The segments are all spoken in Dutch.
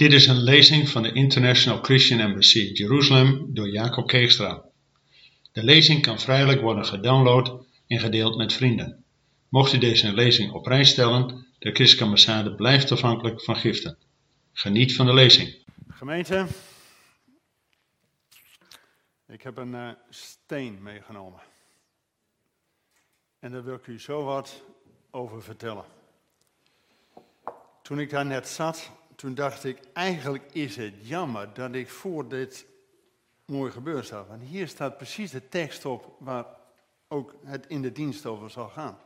Dit is een lezing van de International Christian Embassy Jeruzalem door Jacob Keegstra. De lezing kan vrijelijk worden gedownload en gedeeld met vrienden. Mocht u deze lezing op prijs stellen, de Christelijke Ambassade blijft afhankelijk van giften. Geniet van de lezing. Gemeente, ik heb een uh, steen meegenomen. En daar wil ik u zo wat over vertellen. Toen ik daar net zat, toen dacht ik, eigenlijk is het jammer dat ik voor dit mooi gebeuren zag. Want hier staat precies de tekst op waar ook het in de dienst over zal gaan.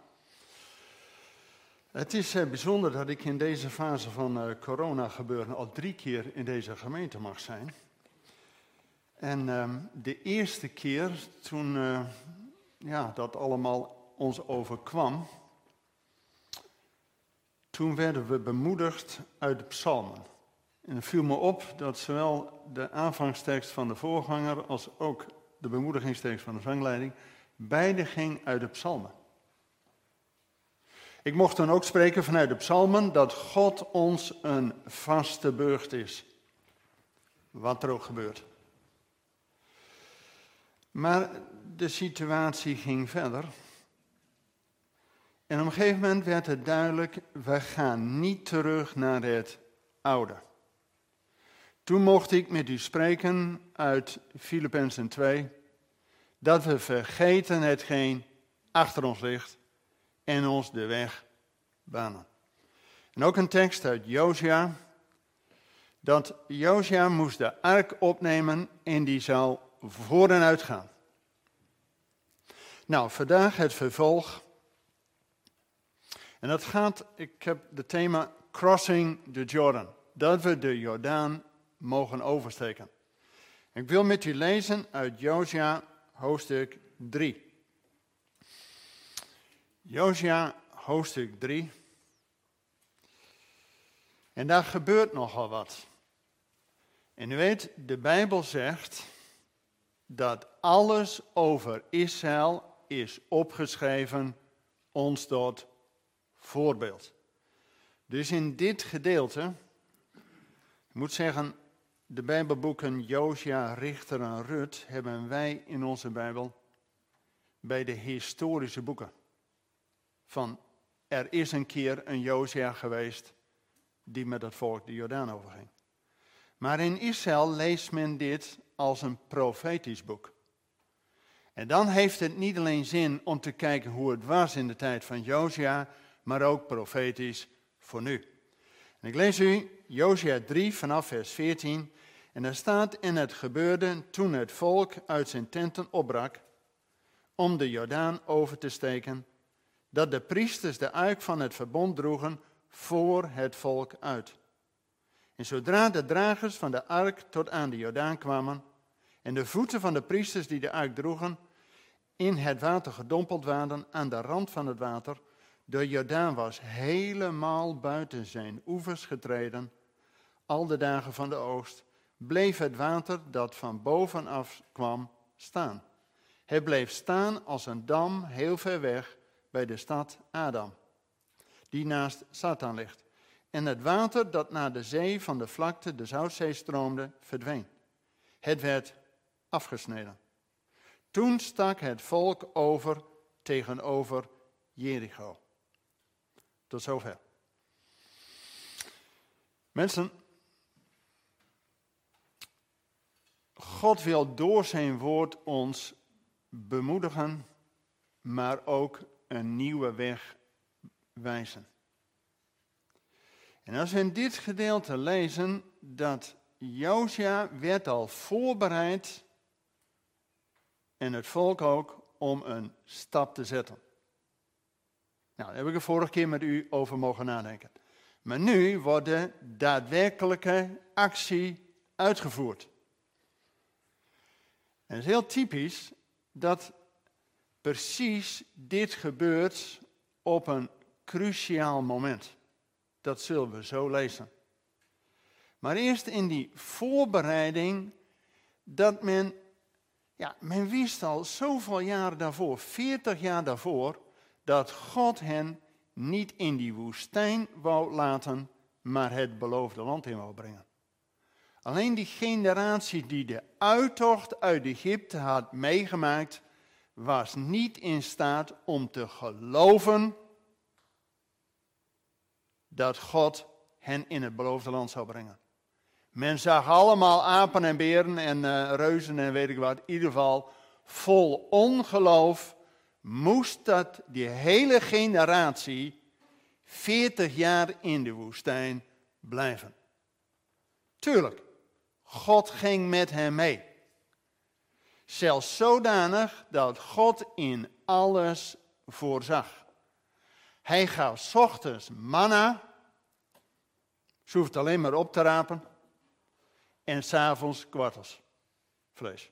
Het is eh, bijzonder dat ik in deze fase van uh, corona gebeuren al drie keer in deze gemeente mag zijn. En uh, de eerste keer toen uh, ja, dat allemaal ons overkwam, toen werden we bemoedigd uit de psalmen. En het viel me op dat zowel de aanvangstekst van de voorganger als ook de bemoedigingstekst van de zangleiding, beide ging uit de psalmen. Ik mocht dan ook spreken vanuit de psalmen dat God ons een vaste burcht is. Wat er ook gebeurt. Maar de situatie ging verder. En op een gegeven moment werd het duidelijk, we gaan niet terug naar het oude. Toen mocht ik met u spreken uit Filippenzen 2, dat we vergeten hetgeen achter ons ligt en ons de weg banen. En ook een tekst uit Josia, dat Josia moest de ark opnemen en die zou voor en uit gaan. Nou, vandaag het vervolg en dat gaat, ik heb het thema Crossing the Jordan. Dat we de Jordaan mogen oversteken. Ik wil met u lezen uit Josia hoofdstuk 3. Josia hoofdstuk 3. En daar gebeurt nogal wat. En u weet, de Bijbel zegt dat alles over Israël is opgeschreven ons tot voorbeeld. Dus in dit gedeelte, ik moet zeggen, de Bijbelboeken Josia, Richter en Rut hebben wij in onze Bijbel bij de historische boeken. Van er is een keer een Josia geweest die met het volk de Jordaan overging. Maar in Israël leest men dit als een profetisch boek. En dan heeft het niet alleen zin om te kijken hoe het was in de tijd van Josia, maar ook profetisch voor nu. Ik lees u Josia 3 vanaf vers 14. En daar staat, en het gebeurde toen het volk uit zijn tenten opbrak om de Jordaan over te steken, dat de priesters de ark van het verbond droegen voor het volk uit. En zodra de dragers van de ark tot aan de Jordaan kwamen en de voeten van de priesters die de ark droegen in het water gedompeld waren aan de rand van het water, de Jordaan was helemaal buiten zijn oevers getreden. Al de dagen van de oogst bleef het water dat van bovenaf kwam staan. Het bleef staan als een dam heel ver weg bij de stad Adam, die naast Satan ligt. En het water dat naar de zee van de vlakte, de Zoutzee, stroomde, verdween. Het werd afgesneden. Toen stak het volk over tegenover Jericho. Tot zover. Mensen, God wil door zijn woord ons bemoedigen, maar ook een nieuwe weg wijzen. En als we in dit gedeelte lezen dat Josia werd al voorbereid en het volk ook om een stap te zetten. Nou, daar heb ik de vorige keer met u over mogen nadenken. Maar nu wordt de daadwerkelijke actie uitgevoerd. En het is heel typisch dat precies dit gebeurt op een cruciaal moment. Dat zullen we zo lezen. Maar eerst in die voorbereiding dat men, ja, men wist al zoveel jaren daarvoor, 40 jaar daarvoor, dat God hen niet in die woestijn wou laten, maar het beloofde land in wou brengen. Alleen die generatie die de uittocht uit Egypte had meegemaakt, was niet in staat om te geloven dat God hen in het beloofde land zou brengen. Men zag allemaal apen en beren en uh, reuzen en weet ik wat. In ieder geval vol ongeloof moest dat die hele generatie 40 jaar in de woestijn blijven. Tuurlijk, God ging met hem mee. Zelfs zodanig dat God in alles voorzag. Hij gaf ochtends manna, ze hoeft alleen maar op te rapen, en s'avonds kwartels vlees.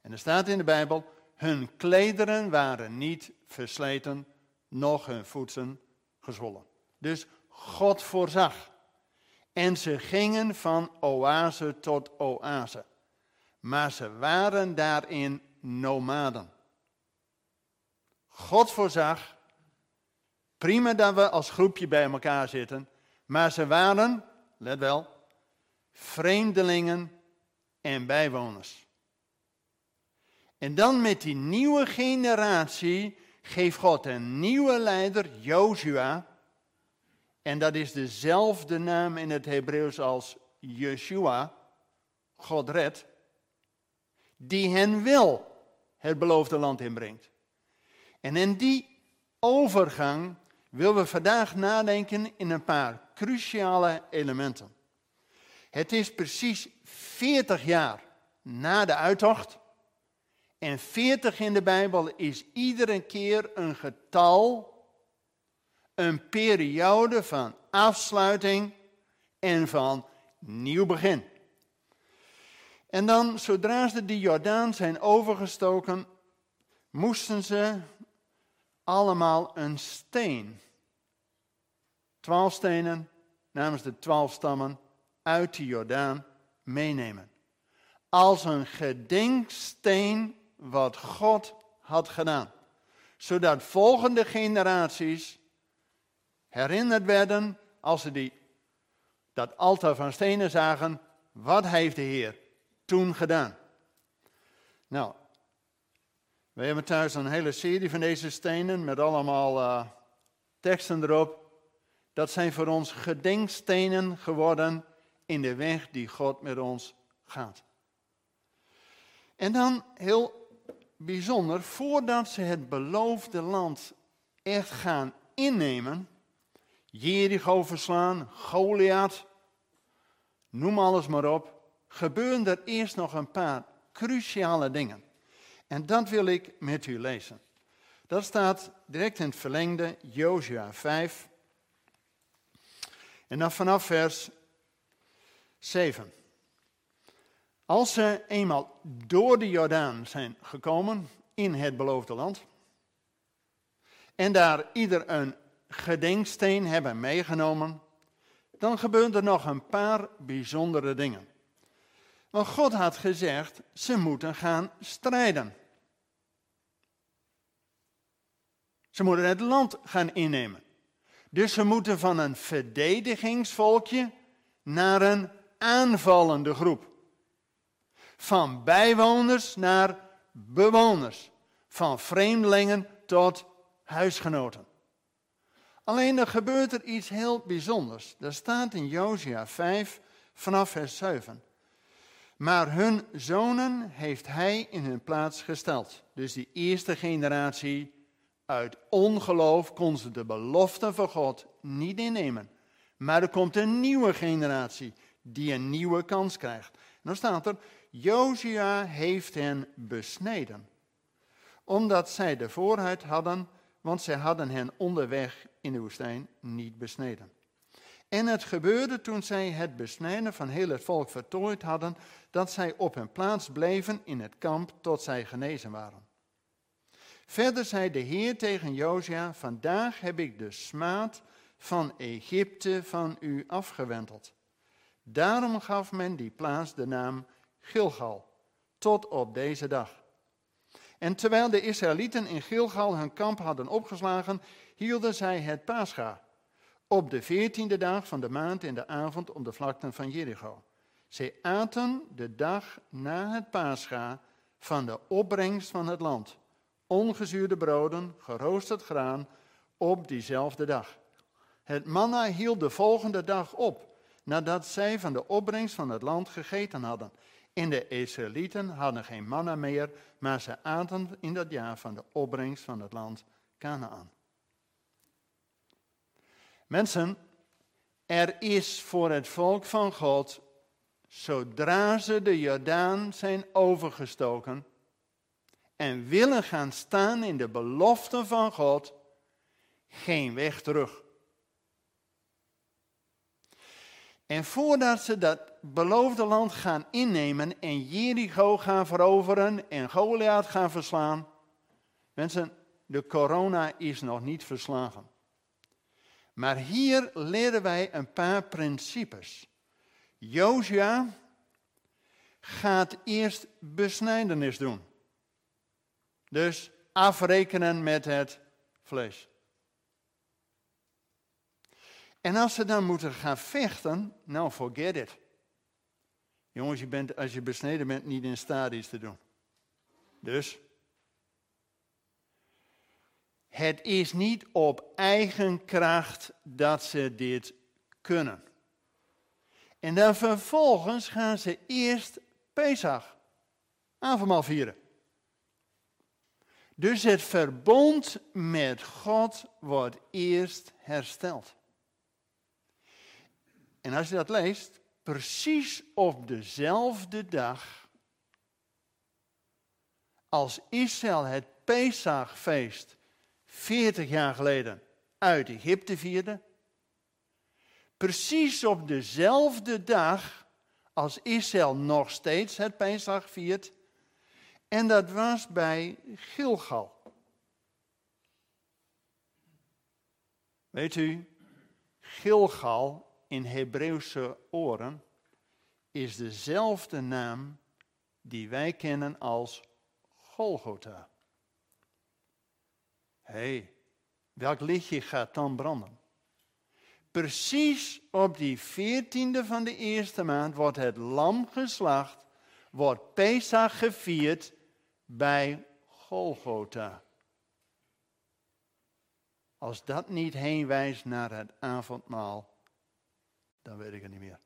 En er staat in de Bijbel, hun klederen waren niet versleten, noch hun voeten gezwollen. Dus God voorzag. En ze gingen van oase tot oase. Maar ze waren daarin nomaden. God voorzag. Prima dat we als groepje bij elkaar zitten. Maar ze waren, let wel, vreemdelingen en bijwoners. En dan met die nieuwe generatie geeft God een nieuwe leider, Joshua. En dat is dezelfde naam in het Hebreeuws als Yeshua, God redt, die hen wel het beloofde land inbrengt. En in die overgang willen we vandaag nadenken in een paar cruciale elementen. Het is precies 40 jaar na de uittocht. En 40 in de Bijbel is iedere keer een getal, een periode van afsluiting en van nieuw begin. En dan, zodra ze de Jordaan zijn overgestoken, moesten ze allemaal een steen, twaalf stenen namens de twaalf stammen, uit de Jordaan meenemen. Als een gedenksteen wat God had gedaan. Zodat volgende generaties herinnerd werden als ze die, dat altaar van stenen zagen. Wat heeft de Heer toen gedaan? Nou, we hebben thuis een hele serie van deze stenen met allemaal uh, teksten erop. Dat zijn voor ons gedenkstenen geworden in de weg die God met ons gaat. En dan heel bijzonder, voordat ze het beloofde land echt gaan innemen, Jericho verslaan, Goliath, noem alles maar op, gebeuren er eerst nog een paar cruciale dingen. En dat wil ik met u lezen. Dat staat direct in het verlengde, Jozua 5. En dan vanaf vers 7. Als ze eenmaal door de Jordaan zijn gekomen in het beloofde land en daar ieder een gedenksteen hebben meegenomen, dan gebeuren er nog een paar bijzondere dingen. Want God had gezegd, ze moeten gaan strijden. Ze moeten het land gaan innemen. Dus ze moeten van een verdedigingsvolkje naar een aanvallende groep. Van bijwoners naar bewoners. Van vreemdelingen tot huisgenoten. Alleen er gebeurt er iets heel bijzonders. Er staat in Josia 5 vanaf vers 7. Maar hun zonen heeft hij in hun plaats gesteld. Dus die eerste generatie uit ongeloof kon ze de belofte van God niet innemen. Maar er komt een nieuwe generatie die een nieuwe kans krijgt. En dan staat er, Josia heeft hen besneden. Omdat zij de vooruit hadden, want zij hadden hen onderweg in de woestijn niet besneden. En het gebeurde toen zij het besnijden van heel het volk vertooid hadden, dat zij op hun plaats bleven in het kamp tot zij genezen waren. Verder zei de Heer tegen Josia, vandaag heb ik de smaad van Egypte van u afgewenteld. Daarom gaf men die plaats de naam Gilgal, tot op deze dag. En terwijl de Israëlieten in Gilgal hun kamp hadden opgeslagen, hielden zij het Pascha op de veertiende dag van de maand in de avond om de vlakten van Jericho. Zij aten de dag na het Pascha van de opbrengst van het land. Ongezuurde broden, geroosterd graan, op diezelfde dag. Het manna hield de volgende dag op, nadat zij van de opbrengst van het land gegeten hadden. En de Israëlieten hadden geen manna meer, maar ze aten in dat jaar van de opbrengst van het land Canaan. Mensen, er is voor het volk van God, zodra ze de Jordaan zijn overgestoken en willen gaan staan in de belofte van God, geen weg terug. En voordat ze dat beloofde land gaan innemen en Jericho gaan veroveren en Goliath gaan verslaan, mensen, de corona is nog niet verslagen. Maar hier leren wij een paar principes. Josia gaat eerst besnijdenis doen. Dus afrekenen met het vlees. En als ze dan moeten gaan vechten, nou forget it. Jongens, je bent, als je besneden bent, niet in staat iets te doen. Dus, het is niet op eigen kracht dat ze dit kunnen. En dan vervolgens gaan ze eerst Pesach, avondmaal vieren. Dus het verbond met God wordt eerst hersteld. En als je dat leest, precies op dezelfde dag als Israël het Pesachfeest 40 jaar geleden uit Egypte vierde, precies op dezelfde dag als Israël nog steeds het Pesach viert, en dat was bij Gilgal. Weet u, Gilgal in Hebreeuwse oren is dezelfde naam die wij kennen als Golgotha. Hé, hey, welk lichtje gaat dan branden? Precies op die veertiende van de eerste maand wordt het lam geslacht, wordt Pesach gevierd bij Golgotha. Als dat niet heen wijst naar het avondmaal dan weet ik het niet meer.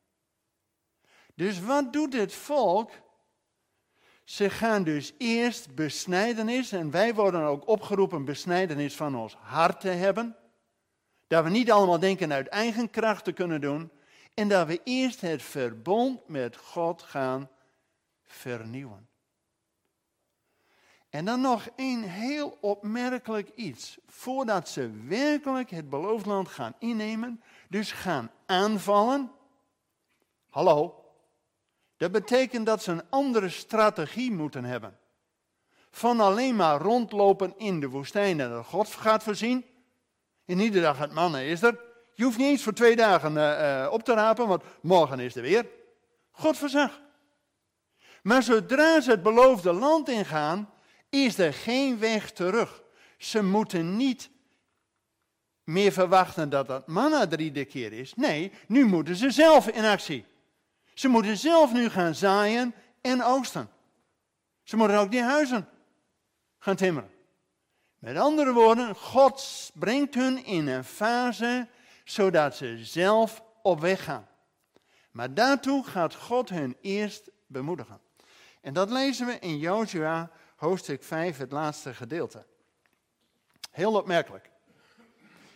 Dus wat doet het volk? Ze gaan dus eerst besnijdenis, en wij worden ook opgeroepen besnijdenis van ons hart te hebben. Dat we niet allemaal denken uit eigen kracht te kunnen doen. En dat we eerst het verbond met God gaan vernieuwen. En dan nog een heel opmerkelijk iets. Voordat ze werkelijk het beloofd land gaan innemen, dus gaan aanvallen. Hallo, dat betekent dat ze een andere strategie moeten hebben. Van alleen maar rondlopen in de woestijn en dat God gaat voorzien. En iedere dag het mannen is er. Je hoeft niet eens voor twee dagen uh, op te rapen, want morgen is er weer. God voorzag. Maar zodra ze het beloofde land ingaan, is er geen weg terug. Ze moeten niet meer verwachten dat dat manna er iedere keer is. Nee, nu moeten ze zelf in actie. Ze moeten zelf nu gaan zaaien en oogsten. Ze moeten ook die huizen gaan timmeren. Met andere woorden, God brengt hun in een fase zodat ze zelf op weg gaan. Maar daartoe gaat God hun eerst bemoedigen. En dat lezen we in Jozua hoofdstuk 5, het laatste gedeelte. Heel opmerkelijk.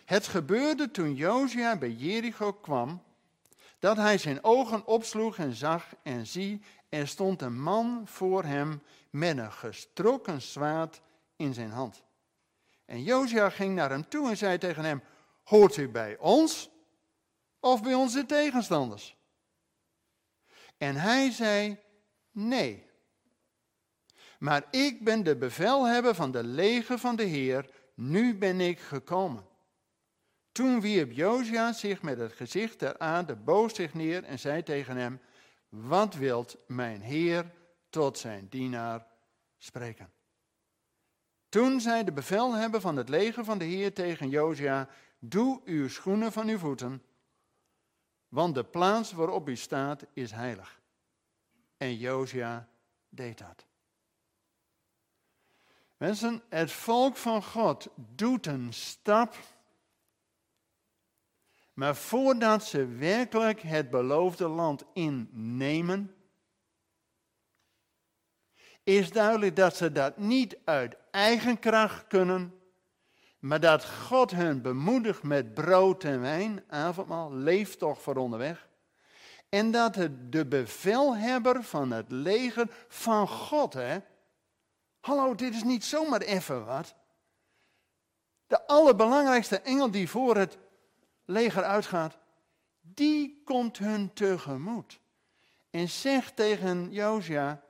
Het gebeurde toen Josia bij Jericho kwam, dat hij zijn ogen opsloeg en zag en zie, er stond een man voor hem met een gestrokken zwaard in zijn hand. En Josia ging naar hem toe en zei tegen hem, hoort u bij ons of bij onze tegenstanders? En hij zei, nee. Maar ik ben de bevelhebber van de leger van de Heer, nu ben ik gekomen. Toen wierp Josia zich met het gezicht ter aarde, boos zich neer en zei tegen hem, wat wilt mijn heer tot zijn dienaar spreken? Toen zei de bevelhebber van het leger van de heer tegen Josia, doe uw schoenen van uw voeten, want de plaats waarop u staat is heilig. En Josia deed dat. Mensen, het volk van God doet een stap. Maar voordat ze werkelijk het beloofde land innemen, is duidelijk dat ze dat niet uit eigen kracht kunnen, maar dat God hen bemoedigt met brood en wijn, avondmaal, leef toch voor onderweg. En dat het de bevelhebber van het leger van God, hè. Hallo, dit is niet zomaar even wat. De allerbelangrijkste engel die voor het leger uitgaat, die komt hun tegemoet. En zegt tegen Josia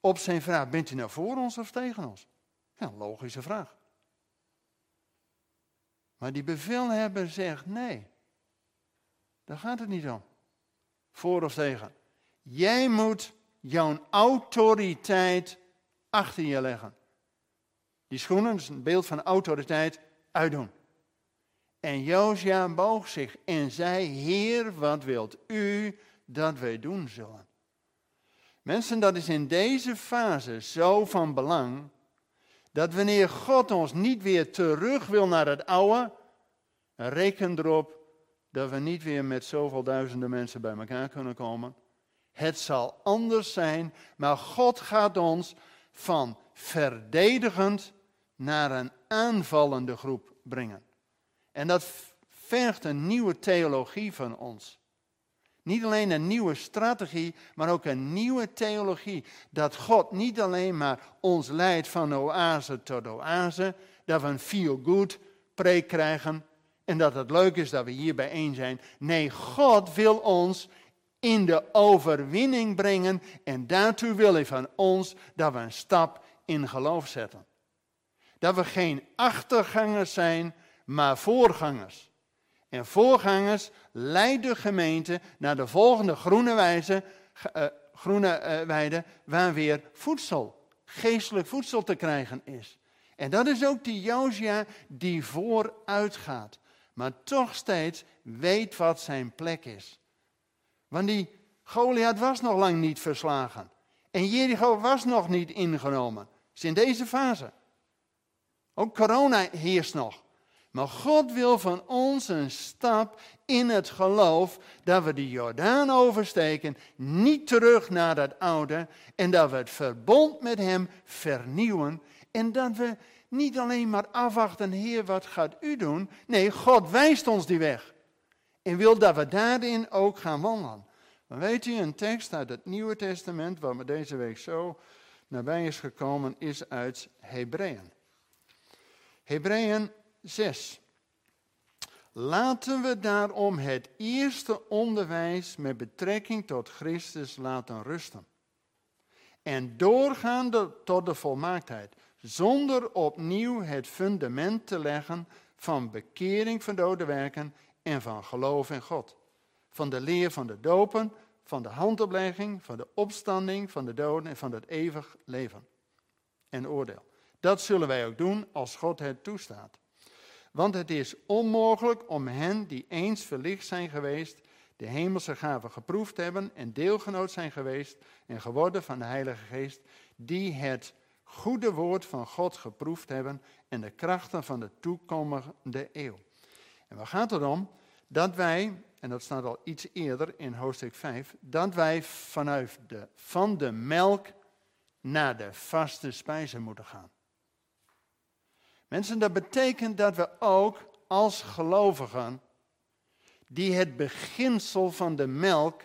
op zijn vraag, bent u nou voor ons of tegen ons? Ja, logische vraag. Maar die bevelhebber zegt nee. Daar gaat het niet om. Voor of tegen. Jij moet jouw autoriteit achter je leggen. Die schoenen, is een beeld van autoriteit, uitdoen. En Josia boog zich en zei, Heer, wat wilt u dat wij doen zullen? Mensen, dat is in deze fase zo van belang, dat wanneer God ons niet weer terug wil naar het oude, reken erop dat we niet weer met zoveel duizenden mensen bij elkaar kunnen komen. Het zal anders zijn, maar God gaat ons van verdedigend naar een aanvallende groep brengen. En dat vergt een nieuwe theologie van ons. Niet alleen een nieuwe strategie, maar ook een nieuwe theologie. Dat God niet alleen maar ons leidt van oase tot oase, dat we een feel-good preek krijgen en dat het leuk is dat we hier bijeen zijn. Nee, God wil ons in de overwinning brengen en daartoe wil hij van ons dat we een stap in geloof zetten. Dat we geen achtergangers zijn, maar voorgangers. En voorgangers leiden de gemeente naar de volgende groene, wijze, uh, groene uh, weide, waar weer voedsel, geestelijk voedsel te krijgen is. En dat is ook die Josia die vooruit gaat, maar toch steeds weet wat zijn plek is. Want die Goliath was nog lang niet verslagen. En Jericho was nog niet ingenomen. is in deze fase. Ook corona heerst nog. Maar God wil van ons een stap in het geloof dat we de Jordaan oversteken, niet terug naar dat oude, en dat we het verbond met Hem vernieuwen en dat we niet alleen maar afwachten, Heer, wat gaat U doen? Nee, God wijst ons die weg en wil dat we daarin ook gaan wandelen. Maar weet u, een tekst uit het Nieuwe Testament, waar me deze week zo nabij is gekomen, is uit Hebreeën. Hebreeën 6. Laten we daarom het eerste onderwijs met betrekking tot Christus laten rusten. En doorgaan tot de volmaaktheid, zonder opnieuw het fundament te leggen van bekering van dode werken en van geloof in God. Van de leer van de dopen, van de handoplegging, van de opstanding van de doden en van het eeuwig leven en oordeel. Dat zullen wij ook doen als God het toestaat. Want het is onmogelijk om hen die eens verlicht zijn geweest, de hemelse gaven geproefd hebben en deelgenoot zijn geweest en geworden van de Heilige Geest, die het goede woord van God geproefd hebben en de krachten van de toekomende eeuw. En we gaat erom dat wij, en dat staat al iets eerder in hoofdstuk 5, dat wij vanuit de, van de melk naar de vaste spijzen moeten gaan. Mensen, dat betekent dat we ook als gelovigen, die het beginsel van de melk,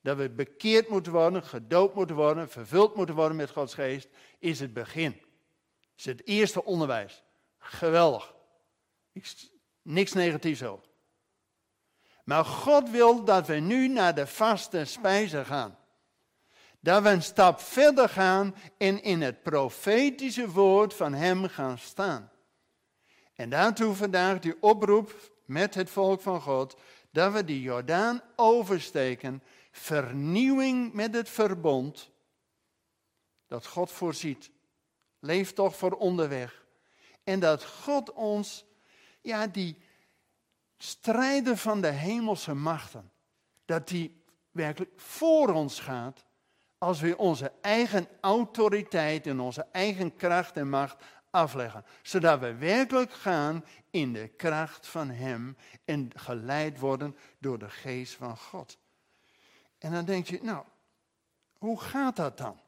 dat we bekeerd moeten worden, gedoopt moeten worden, vervuld moeten worden met Gods geest, is het begin. Is het eerste onderwijs. Geweldig. Niks negatiefs over. Maar God wil dat we nu naar de vaste spijzen gaan. Dat we een stap verder gaan en in het profetische woord van Hem gaan staan. En daartoe vandaag die oproep met het volk van God, dat we die Jordaan oversteken, vernieuwing met het verbond, dat God voorziet. Leef toch voor onderweg. En dat God ons, ja, die strijden van de hemelse machten, dat die werkelijk voor ons gaat als we onze eigen autoriteit en onze eigen kracht en macht afleggen. Zodat we werkelijk gaan in de kracht van Hem en geleid worden door de geest van God. En dan denk je, nou, hoe gaat dat dan?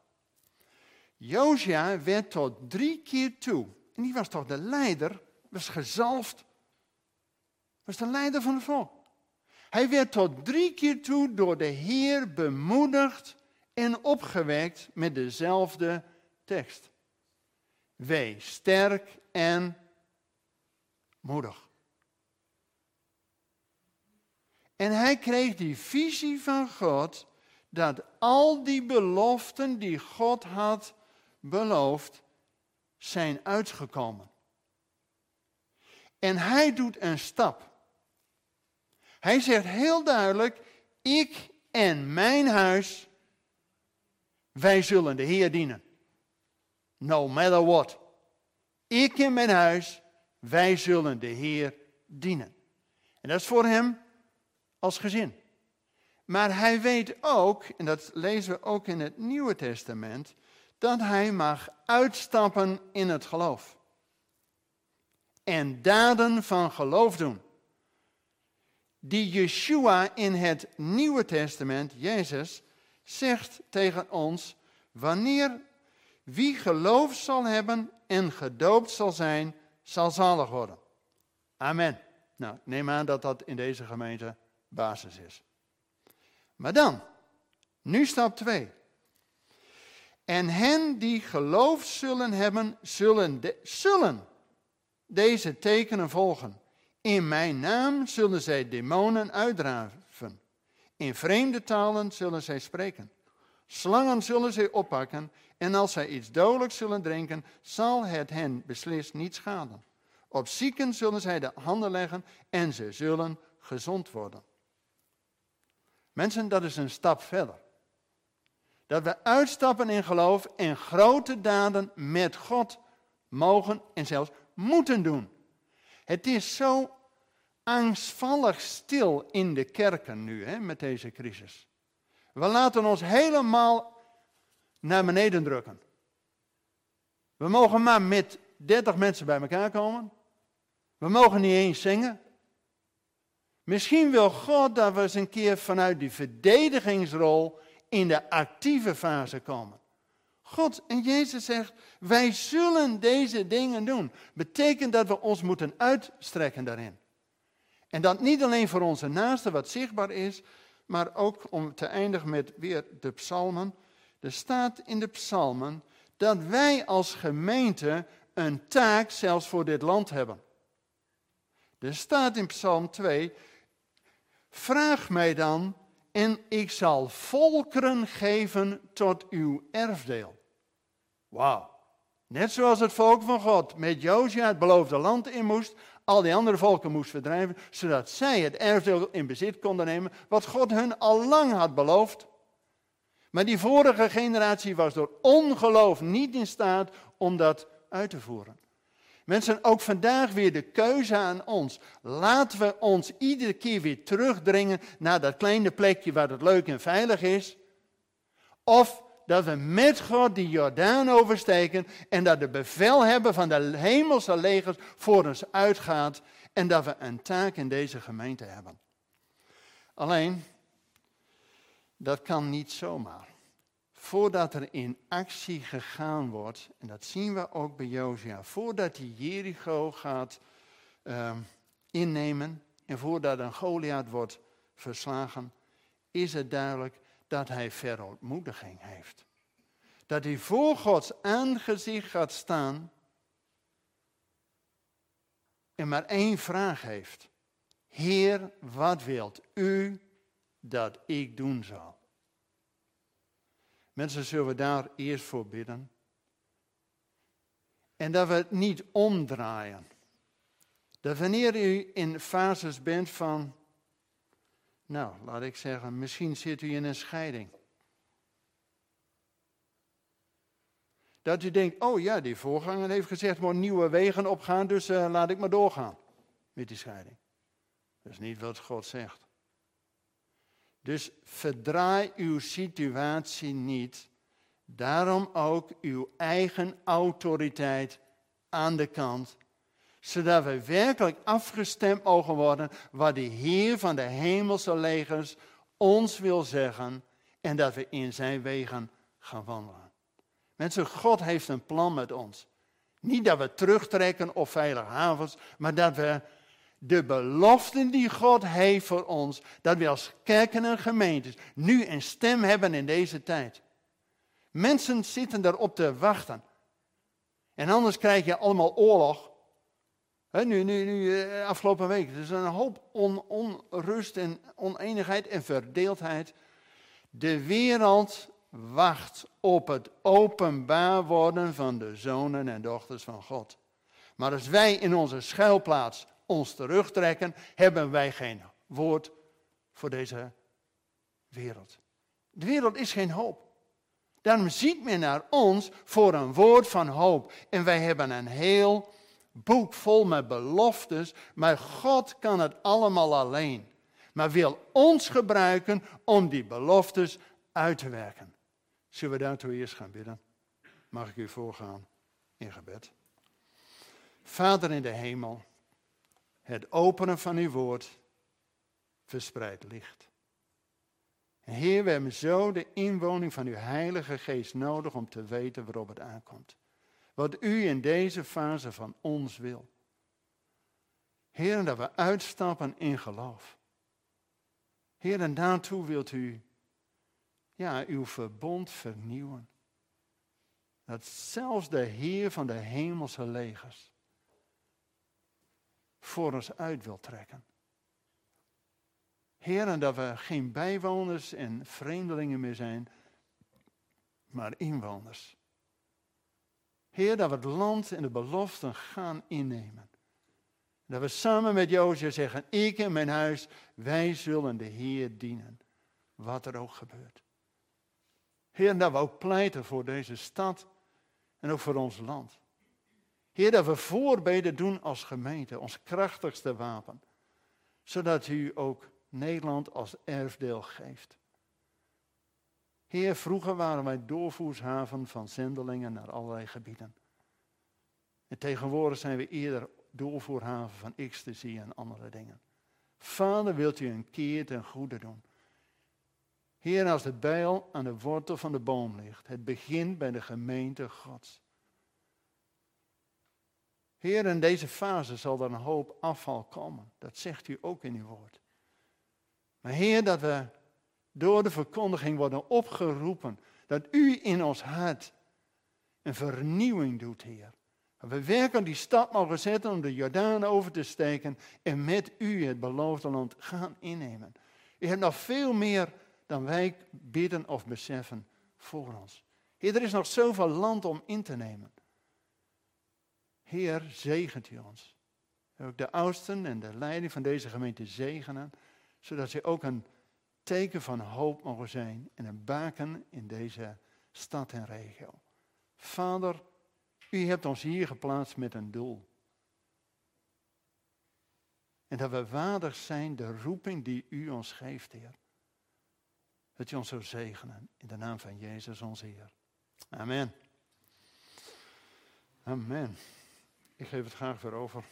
Josia werd tot drie keer toe, en die was toch de leider, was gezalfd, was de leider van het volk. Hij werd tot drie keer toe door de Heer bemoedigd en opgewekt met dezelfde tekst. Wees sterk en moedig. En hij kreeg die visie van God dat al die beloften die God had beloofd, zijn uitgekomen. En hij doet een stap. Hij zegt heel duidelijk, ik en mijn huis, wij zullen de Heer dienen. No matter what. Ik en mijn huis, wij zullen de Heer dienen. En dat is voor hem als gezin. Maar hij weet ook, en dat lezen we ook in het Nieuwe Testament, dat hij mag uitstappen in het geloof. En daden van geloof doen. Die Yeshua in het Nieuwe Testament, Jezus, zegt tegen ons, wanneer wie geloof zal hebben en gedoopt zal zijn, zal zalig worden. Amen. Nou, neem aan dat dat in deze gemeente basis is. Maar dan, nu stap 2. En hen die geloof zullen hebben, zullen, zullen deze tekenen volgen. In mijn naam zullen zij demonen uitdraven. In vreemde talen zullen zij spreken. Slangen zullen zij oppakken. En als zij iets dodelijks zullen drinken, zal het hen beslist niet schaden. Op zieken zullen zij de handen leggen en ze zullen gezond worden. Mensen, dat is een stap verder. Dat we uitstappen in geloof en grote daden met God mogen en zelfs moeten doen. Het is zo angstvallig stil in de kerken nu, hè, met deze crisis. We laten ons helemaal naar beneden drukken. We mogen maar met 30 mensen bij elkaar komen. We mogen niet eens zingen. Misschien wil God dat we eens een keer vanuit die verdedigingsrol in de actieve fase komen. God en Jezus zegt, wij zullen deze dingen doen. Betekent dat we ons moeten uitstrekken daarin. En dat niet alleen voor onze naasten wat zichtbaar is, maar ook om te eindigen met weer de psalmen. Er staat in de psalmen dat wij als gemeente een taak zelfs voor dit land hebben. Er staat in Psalm 2, vraag mij dan en ik zal volkeren geven tot uw erfdeel. Wauw. Net zoals het volk van God met Josia het beloofde land in moest, al die andere volken moest verdrijven, zodat zij het erfdeel in bezit konden nemen, wat God hun al lang had beloofd. Maar die vorige generatie was door ongeloof niet in staat om dat uit te voeren. Mensen, ook vandaag weer de keuze aan ons. Laten we ons iedere keer weer terugdringen naar dat kleine plekje waar het leuk en veilig is. Of dat we met God die Jordaan oversteken en dat de bevelhebber van de hemelse legers voor ons uitgaat en dat we een taak in deze gemeente hebben. Alleen, dat kan niet zomaar. Voordat er in actie gegaan wordt, en dat zien we ook bij Josia, voordat hij Jericho gaat uh, innemen en voordat een Goliath wordt verslagen, is het duidelijk dat hij verontmoediging heeft. Dat hij voor Gods aangezicht gaat staan en maar één vraag heeft. Heer, wat wilt u dat ik doen zal? Mensen, zullen we daar eerst voor bidden? En dat we het niet omdraaien. Dat wanneer u in fases bent van, nou, laat ik zeggen, misschien zit u in een scheiding. Dat u denkt, oh ja, die voorganger heeft gezegd, moet nieuwe wegen opgaan, dus uh, laat ik maar doorgaan met die scheiding. Dat is niet wat God zegt. Dus verdraai uw situatie niet. Daarom ook uw eigen autoriteit aan de kant. Zodat we werkelijk afgestemd mogen worden wat de Heer van de hemelse legers ons wil zeggen. En dat we in zijn wegen gaan wandelen. Mensen, God heeft een plan met ons. Niet dat we terugtrekken op veilige havens, maar dat we de beloften die God heeft voor ons, dat we als kerken en gemeentes nu een stem hebben in deze tijd. Mensen zitten daarop te wachten. En anders krijg je allemaal oorlog. Nu, nu, nu, eh, afgelopen week. Er is een hoop onrust en oneenigheid en verdeeldheid. De wereld wacht op het openbaar worden van de zonen en dochters van God. Maar als wij in onze schuilplaats ons terugtrekken, hebben wij geen woord voor deze wereld. De wereld is geen hoop. Daarom ziet men naar ons voor een woord van hoop. En wij hebben een heel boek vol met beloftes, maar God kan het allemaal alleen. Maar wil ons gebruiken om die beloftes uit te werken. Zullen we daartoe eerst gaan bidden? Mag ik u voorgaan in gebed? Vader in de hemel, het openen van uw woord verspreidt licht. Heer, we hebben zo de inwoning van uw Heilige Geest nodig om te weten waarop het aankomt. Wat u in deze fase van ons wil. Heer, dat we uitstappen in geloof. Heer, en daartoe wilt u ja, uw verbond vernieuwen. Dat zelfs de Heer van de hemelse legers voor ons uit wil trekken. Heer, en dat we geen bijwoners en vreemdelingen meer zijn, maar inwoners. Heer, dat we het land en de beloften gaan innemen. Dat we samen met Jozef zeggen, ik en mijn huis, wij zullen de Heer dienen, wat er ook gebeurt. Heer, dat we ook pleiten voor deze stad en ook voor ons land. Heer, dat we voorbeden doen als gemeente, ons krachtigste wapen. Zodat u ook Nederland als erfdeel geeft. Heer, vroeger waren wij doorvoershaven van zendelingen naar allerlei gebieden. En tegenwoordig zijn we eerder doorvoerhaven van ecstasy en andere dingen. Vader, wilt u een keer ten goede doen. Heer, als de bijl aan de wortel van de boom ligt, het begint bij de gemeente Gods. Heer, in deze fase zal er een hoop afval komen. Dat zegt u ook in uw woord. Maar Heer, dat we door de verkondiging worden opgeroepen. Dat u in ons hart een vernieuwing doet, Heer. Dat we werkelijk die stap mogen zetten om de Jordaan over te steken en met u het beloofde land gaan innemen. U hebt nog veel meer dan wij bidden of beseffen voor ons. Heer, er is nog zoveel land om in te nemen. Heer, zegent u ons. Ook de oudsten en de leiding van deze gemeente zegenen, zodat ze ook een teken van hoop mogen zijn en een baken in deze stad en regio. Vader, u hebt ons hier geplaatst met een doel. En dat we waardig zijn de roeping die u ons geeft, Heer. Dat je ons zou zegenen in de naam van Jezus onze Heer. Amen. Amen. Ik geef het graag weer over.